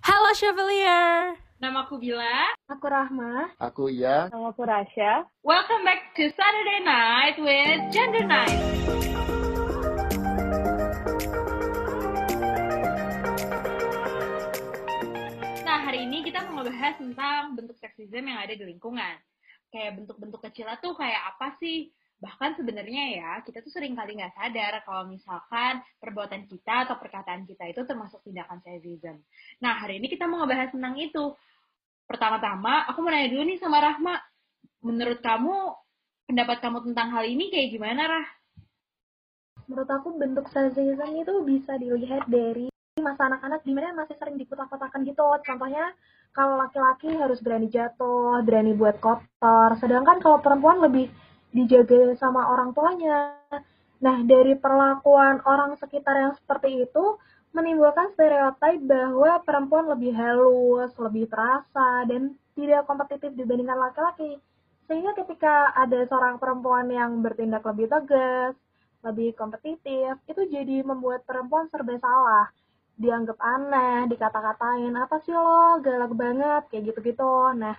Halo Chevalier. Nama aku Bila. Aku Rahma. Aku Iya. Nama aku Rasya. Welcome back to Saturday Night with Gender Night. Nah, hari ini kita mau ngebahas tentang bentuk seksisme yang ada di lingkungan. Kayak bentuk-bentuk kecil tuh kayak apa sih? Bahkan sebenarnya ya, kita tuh sering kali nggak sadar kalau misalkan perbuatan kita atau perkataan kita itu termasuk tindakan sexism. Nah, hari ini kita mau ngebahas tentang itu. Pertama-tama, aku mau nanya dulu nih sama Rahma. Menurut kamu, pendapat kamu tentang hal ini kayak gimana, Rah? Menurut aku bentuk sexism itu bisa dilihat dari masa anak-anak di mana masih sering dikotak-kotakan gitu. Contohnya kalau laki-laki harus berani jatuh, berani buat kotor. Sedangkan kalau perempuan lebih dijaga sama orang tuanya. Nah, dari perlakuan orang sekitar yang seperti itu, menimbulkan stereotip bahwa perempuan lebih halus, lebih terasa, dan tidak kompetitif dibandingkan laki-laki. Sehingga ketika ada seorang perempuan yang bertindak lebih tegas, lebih kompetitif, itu jadi membuat perempuan serba salah. Dianggap aneh, dikata-katain, apa sih lo, galak banget, kayak gitu-gitu. Nah,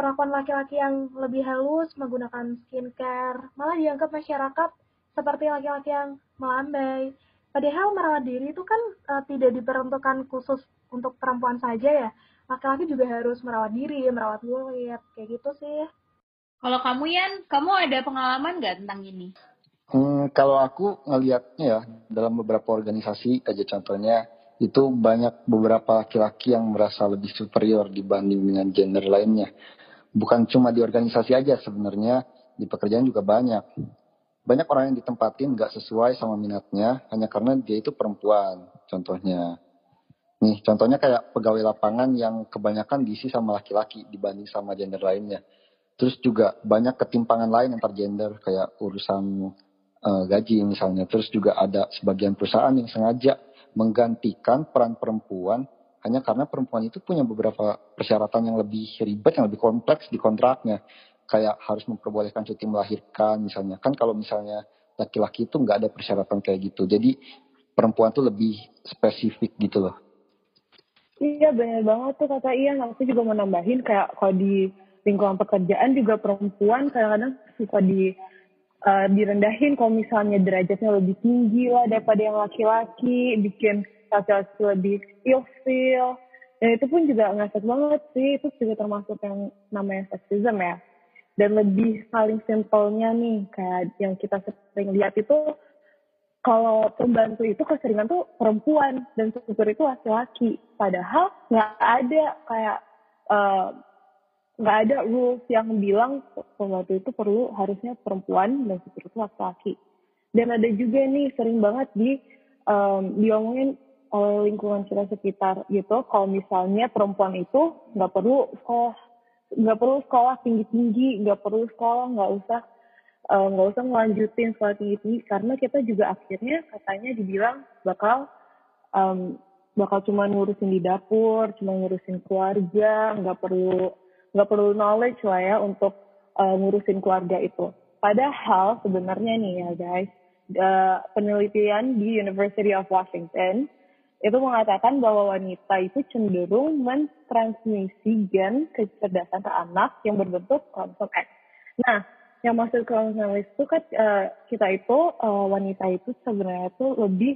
perlakuan laki-laki yang lebih halus menggunakan skincare, malah dianggap masyarakat seperti laki-laki yang melambai. Padahal merawat diri itu kan uh, tidak diperuntukkan khusus untuk perempuan saja ya. Laki-laki juga harus merawat diri, merawat kulit, kayak gitu sih. Kalau kamu Yan, kamu ada pengalaman nggak tentang ini? Hmm, kalau aku ngelihatnya ya dalam beberapa organisasi aja contohnya itu banyak beberapa laki-laki yang merasa lebih superior dibanding dengan gender lainnya. Bukan cuma di organisasi aja sebenarnya di pekerjaan juga banyak. Banyak orang yang ditempatin nggak sesuai sama minatnya hanya karena dia itu perempuan. Contohnya, nih contohnya kayak pegawai lapangan yang kebanyakan diisi sama laki-laki dibanding sama gender lainnya. Terus juga banyak ketimpangan lain antar gender kayak urusan uh, gaji misalnya. Terus juga ada sebagian perusahaan yang sengaja menggantikan peran perempuan hanya karena perempuan itu punya beberapa persyaratan yang lebih ribet, yang lebih kompleks di kontraknya. Kayak harus memperbolehkan cuti melahirkan misalnya. Kan kalau misalnya laki-laki itu nggak ada persyaratan kayak gitu. Jadi perempuan tuh lebih spesifik gitu loh. Iya benar banget tuh kata Ian. Aku juga mau nambahin kayak kalau di lingkungan pekerjaan juga perempuan kadang-kadang suka di uh, direndahin kalau misalnya derajatnya lebih tinggi lah daripada yang laki-laki, bikin laki-laki lebih ilfeel. Dan itu pun juga ngasih banget sih, itu juga termasuk yang namanya sexism ya. Dan lebih paling simpelnya nih, kayak yang kita sering lihat itu, kalau pembantu itu keseringan tuh perempuan, dan supir itu laki-laki. Padahal nggak ada kayak, nggak uh, ada rules yang bilang pembantu itu perlu harusnya perempuan dan supir itu laki-laki. Dan ada juga nih sering banget di um, diomongin oleh lingkungan kita sekitar gitu kalau misalnya perempuan itu nggak perlu sekolah nggak perlu sekolah tinggi tinggi nggak perlu sekolah nggak usah nggak uh, usah ngelanjutin sekolah tinggi tinggi karena kita juga akhirnya katanya dibilang bakal um, bakal cuma ngurusin di dapur cuma ngurusin keluarga nggak perlu nggak perlu knowledge lah ya untuk uh, ngurusin keluarga itu. Padahal sebenarnya nih ya guys uh, penelitian di University of Washington itu mengatakan bahwa wanita itu cenderung mentransmisi gen kecerdasan ke anak yang berbentuk kromosom X. Nah, yang maksud kromosom X itu kan uh, kita itu uh, wanita itu sebenarnya itu lebih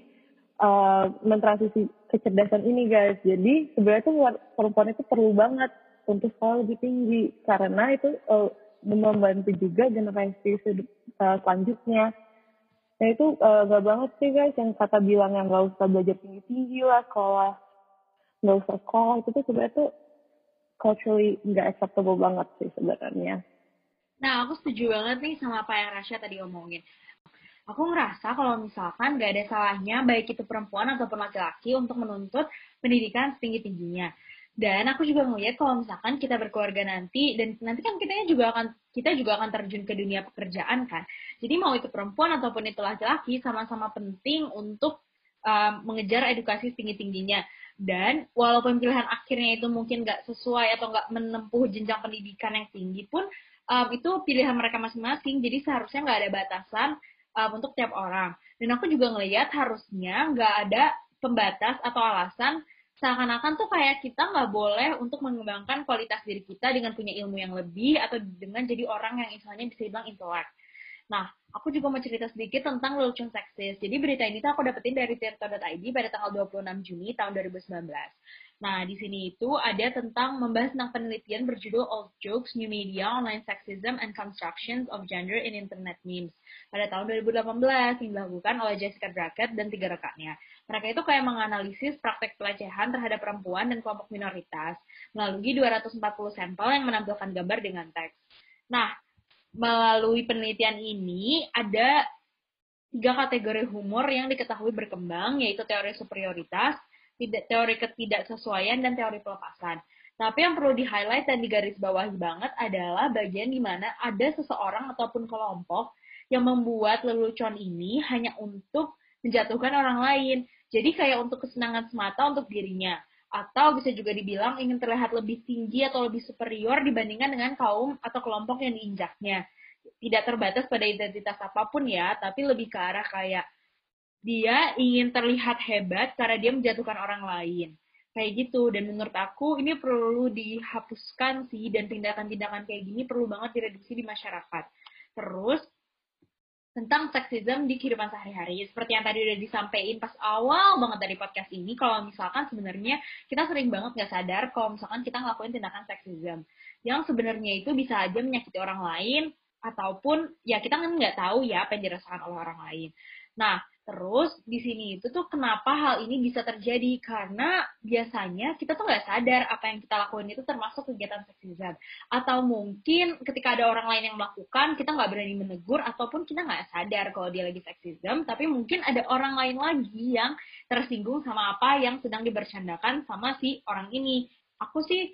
uh, mentransmisi kecerdasan ini guys. Jadi sebenarnya itu perempuan itu perlu banget untuk sekolah lebih tinggi karena itu uh, membantu juga generasi uh, selanjutnya. Nah itu uh, gak banget sih guys yang kata bilang yang gak usah belajar tinggi-tinggi lah sekolah. Gak usah sekolah itu tuh sebenarnya tuh culturally gak acceptable banget sih sebenarnya. Nah aku setuju banget nih sama apa yang Rasya tadi omongin. Aku ngerasa kalau misalkan gak ada salahnya baik itu perempuan ataupun laki-laki untuk menuntut pendidikan setinggi-tingginya. Dan aku juga ngeliat kalau misalkan kita berkeluarga nanti dan nanti kan kita juga akan kita juga akan terjun ke dunia pekerjaan kan. Jadi mau itu perempuan ataupun itu laki-laki sama-sama penting untuk um, mengejar edukasi tinggi-tingginya. Dan walaupun pilihan akhirnya itu mungkin nggak sesuai atau nggak menempuh jenjang pendidikan yang tinggi pun um, itu pilihan mereka masing-masing. Jadi seharusnya nggak ada batasan um, untuk tiap orang. Dan aku juga ngelihat harusnya nggak ada pembatas atau alasan seakan-akan tuh kayak kita nggak boleh untuk mengembangkan kualitas diri kita dengan punya ilmu yang lebih atau dengan jadi orang yang istilahnya bisa dibilang intelek. Nah, aku juga mau cerita sedikit tentang lelucon seksis. Jadi berita ini tuh aku dapetin dari tirto.id pada tanggal 26 Juni tahun 2019. Nah, di sini itu ada tentang membahas tentang penelitian berjudul Old Jokes, New Media, Online Sexism, and Constructions of Gender in Internet Memes pada tahun 2018 yang dilakukan oleh Jessica Brackett dan tiga rekannya. Mereka itu kayak menganalisis praktek pelecehan terhadap perempuan dan kelompok minoritas melalui 240 sampel yang menampilkan gambar dengan teks. Nah, melalui penelitian ini ada tiga kategori humor yang diketahui berkembang, yaitu teori superioritas, teori ketidaksesuaian dan teori pelepasan. Tapi yang perlu di-highlight dan digarisbawahi banget adalah bagian di mana ada seseorang ataupun kelompok yang membuat lelucon ini hanya untuk menjatuhkan orang lain. Jadi kayak untuk kesenangan semata untuk dirinya. Atau bisa juga dibilang ingin terlihat lebih tinggi atau lebih superior dibandingkan dengan kaum atau kelompok yang diinjaknya. Tidak terbatas pada identitas apa pun ya, tapi lebih ke arah kayak dia ingin terlihat hebat karena dia menjatuhkan orang lain kayak gitu dan menurut aku ini perlu dihapuskan sih dan tindakan-tindakan kayak gini perlu banget direduksi di masyarakat terus tentang seksisme di kehidupan sehari-hari. Seperti yang tadi udah disampaikan pas awal banget dari podcast ini kalau misalkan sebenarnya kita sering banget nggak sadar kalau misalkan kita ngelakuin tindakan seksisme yang sebenarnya itu bisa aja menyakiti orang lain ataupun ya kita kan nggak tahu ya apa yang dirasakan oleh orang lain nah Terus di sini itu tuh kenapa hal ini bisa terjadi karena biasanya kita tuh nggak sadar apa yang kita lakuin itu termasuk kegiatan seksisme atau mungkin ketika ada orang lain yang melakukan kita nggak berani menegur ataupun kita nggak sadar kalau dia lagi seksisme tapi mungkin ada orang lain lagi yang tersinggung sama apa yang sedang dibercandakan sama si orang ini. Aku sih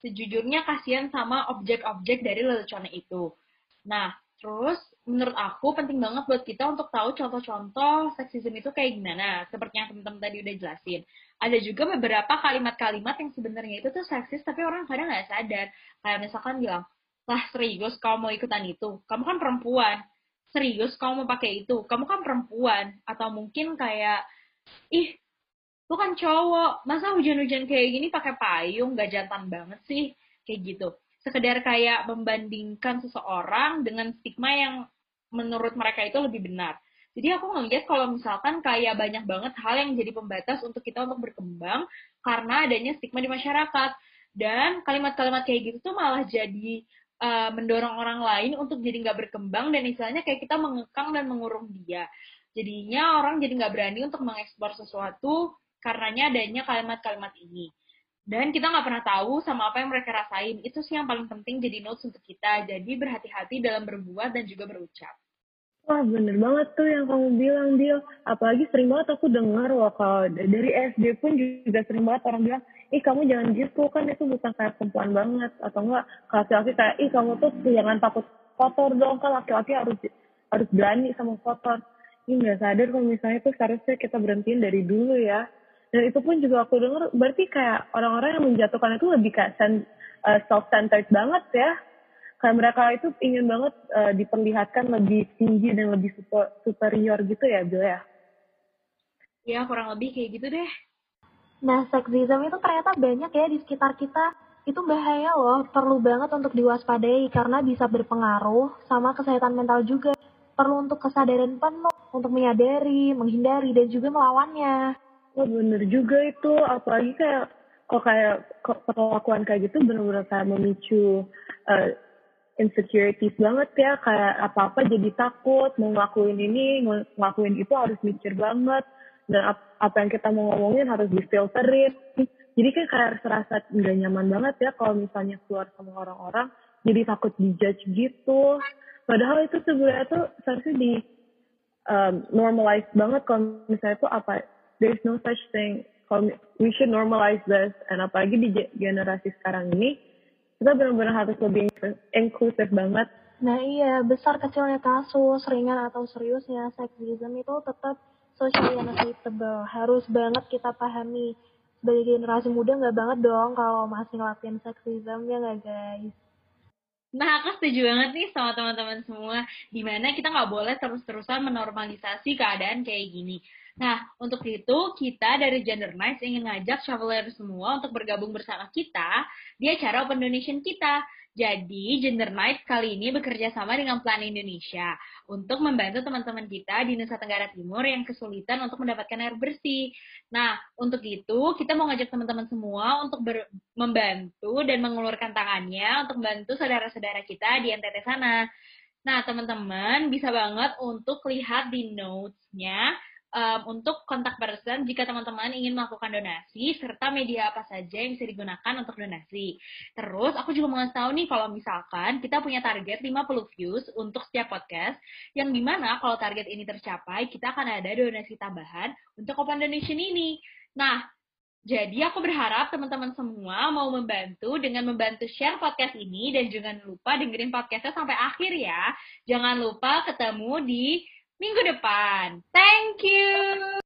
sejujurnya kasihan sama objek-objek dari lelucon itu. Nah, Terus menurut aku penting banget buat kita untuk tahu contoh-contoh seksisme itu kayak gimana. Seperti yang teman-teman tadi udah jelasin. Ada juga beberapa kalimat-kalimat yang sebenarnya itu tuh seksis tapi orang kadang nggak sadar. Kayak misalkan bilang, lah serius kamu mau ikutan itu? Kamu kan perempuan. Serius kamu mau pakai itu? Kamu kan perempuan. Atau mungkin kayak, ih lu kan cowok, masa hujan-hujan kayak gini pakai payung, gak jantan banget sih? Kayak gitu sekedar kayak membandingkan seseorang dengan stigma yang menurut mereka itu lebih benar. Jadi aku ngeliat kalau misalkan kayak banyak banget hal yang jadi pembatas untuk kita untuk berkembang karena adanya stigma di masyarakat. Dan kalimat-kalimat kayak gitu tuh malah jadi uh, mendorong orang lain untuk jadi nggak berkembang dan istilahnya kayak kita mengekang dan mengurung dia. Jadinya orang jadi nggak berani untuk mengeksplor sesuatu karenanya adanya kalimat-kalimat ini dan kita nggak pernah tahu sama apa yang mereka rasain. Itu sih yang paling penting jadi notes untuk kita. Jadi berhati-hati dalam berbuat dan juga berucap. Wah bener banget tuh yang kamu bilang Dio. Apalagi sering banget aku dengar wah kalau dari SD pun juga sering banget orang bilang, ih kamu jangan gitu kan itu bukan kayak perempuan banget atau enggak laki-laki kayak ih kamu tuh jangan takut kotor dong kan laki-laki harus harus berani sama kotor. Ini nggak sadar kalau misalnya itu seharusnya kita berhentiin dari dulu ya dan itu pun juga aku dengar berarti kayak orang-orang yang menjatuhkan itu lebih kayak sen, uh, self-centered banget ya. Kayak mereka itu ingin banget uh, diperlihatkan lebih tinggi dan lebih super, superior gitu ya Bill ya? Ya kurang lebih kayak gitu deh. Nah seksisme itu ternyata banyak ya di sekitar kita. Itu bahaya loh perlu banget untuk diwaspadai karena bisa berpengaruh sama kesehatan mental juga. Perlu untuk kesadaran penuh untuk menyadari menghindari dan juga melawannya Oh bener juga itu, apalagi kayak kok kayak perlakuan kayak gitu bener-bener kayak memicu uh, insecurities banget ya, kayak apa-apa jadi takut, mau ngelakuin ini, ngelakuin itu harus mikir banget, dan ap apa yang kita mau ngomongin harus difilterin. Jadi kan kayak serasa nggak nyaman banget ya kalau misalnya keluar sama orang-orang, jadi takut dijudge gitu. Padahal itu sebenarnya tuh seharusnya di um, normalize banget kalau misalnya itu apa there's no such thing. We should normalize this and apalagi di generasi sekarang ini kita benar-benar harus lebih inklusif banget. Nah iya besar kecilnya kasus ringan atau seriusnya seksisme itu tetap socially unacceptable. Harus banget kita pahami. Sebagai generasi muda nggak banget dong kalau masih ngelakuin seksisme ya nggak guys Nah, aku setuju banget nih sama teman-teman semua, di mana kita nggak boleh terus-terusan menormalisasi keadaan kayak gini. Nah, untuk itu kita dari Gender Nights ingin ngajak traveler semua untuk bergabung bersama kita di acara Open Donation kita. Jadi, Gender Nights kali ini bekerja sama dengan Plan Indonesia untuk membantu teman-teman kita di Nusa Tenggara Timur yang kesulitan untuk mendapatkan air bersih. Nah, untuk itu kita mau ngajak teman-teman semua untuk membantu dan mengulurkan tangannya untuk membantu saudara-saudara kita di NTT sana. Nah, teman-teman bisa banget untuk lihat di notes-nya um, untuk kontak person jika teman-teman ingin melakukan donasi serta media apa saja yang bisa digunakan untuk donasi. Terus aku juga mau ngasih tahu nih kalau misalkan kita punya target 50 views untuk setiap podcast yang di mana kalau target ini tercapai kita akan ada donasi tambahan untuk open donation ini. Nah, jadi aku berharap teman-teman semua mau membantu dengan membantu share podcast ini dan jangan lupa dengerin podcastnya sampai akhir ya. Jangan lupa ketemu di minggu depan. Thank you.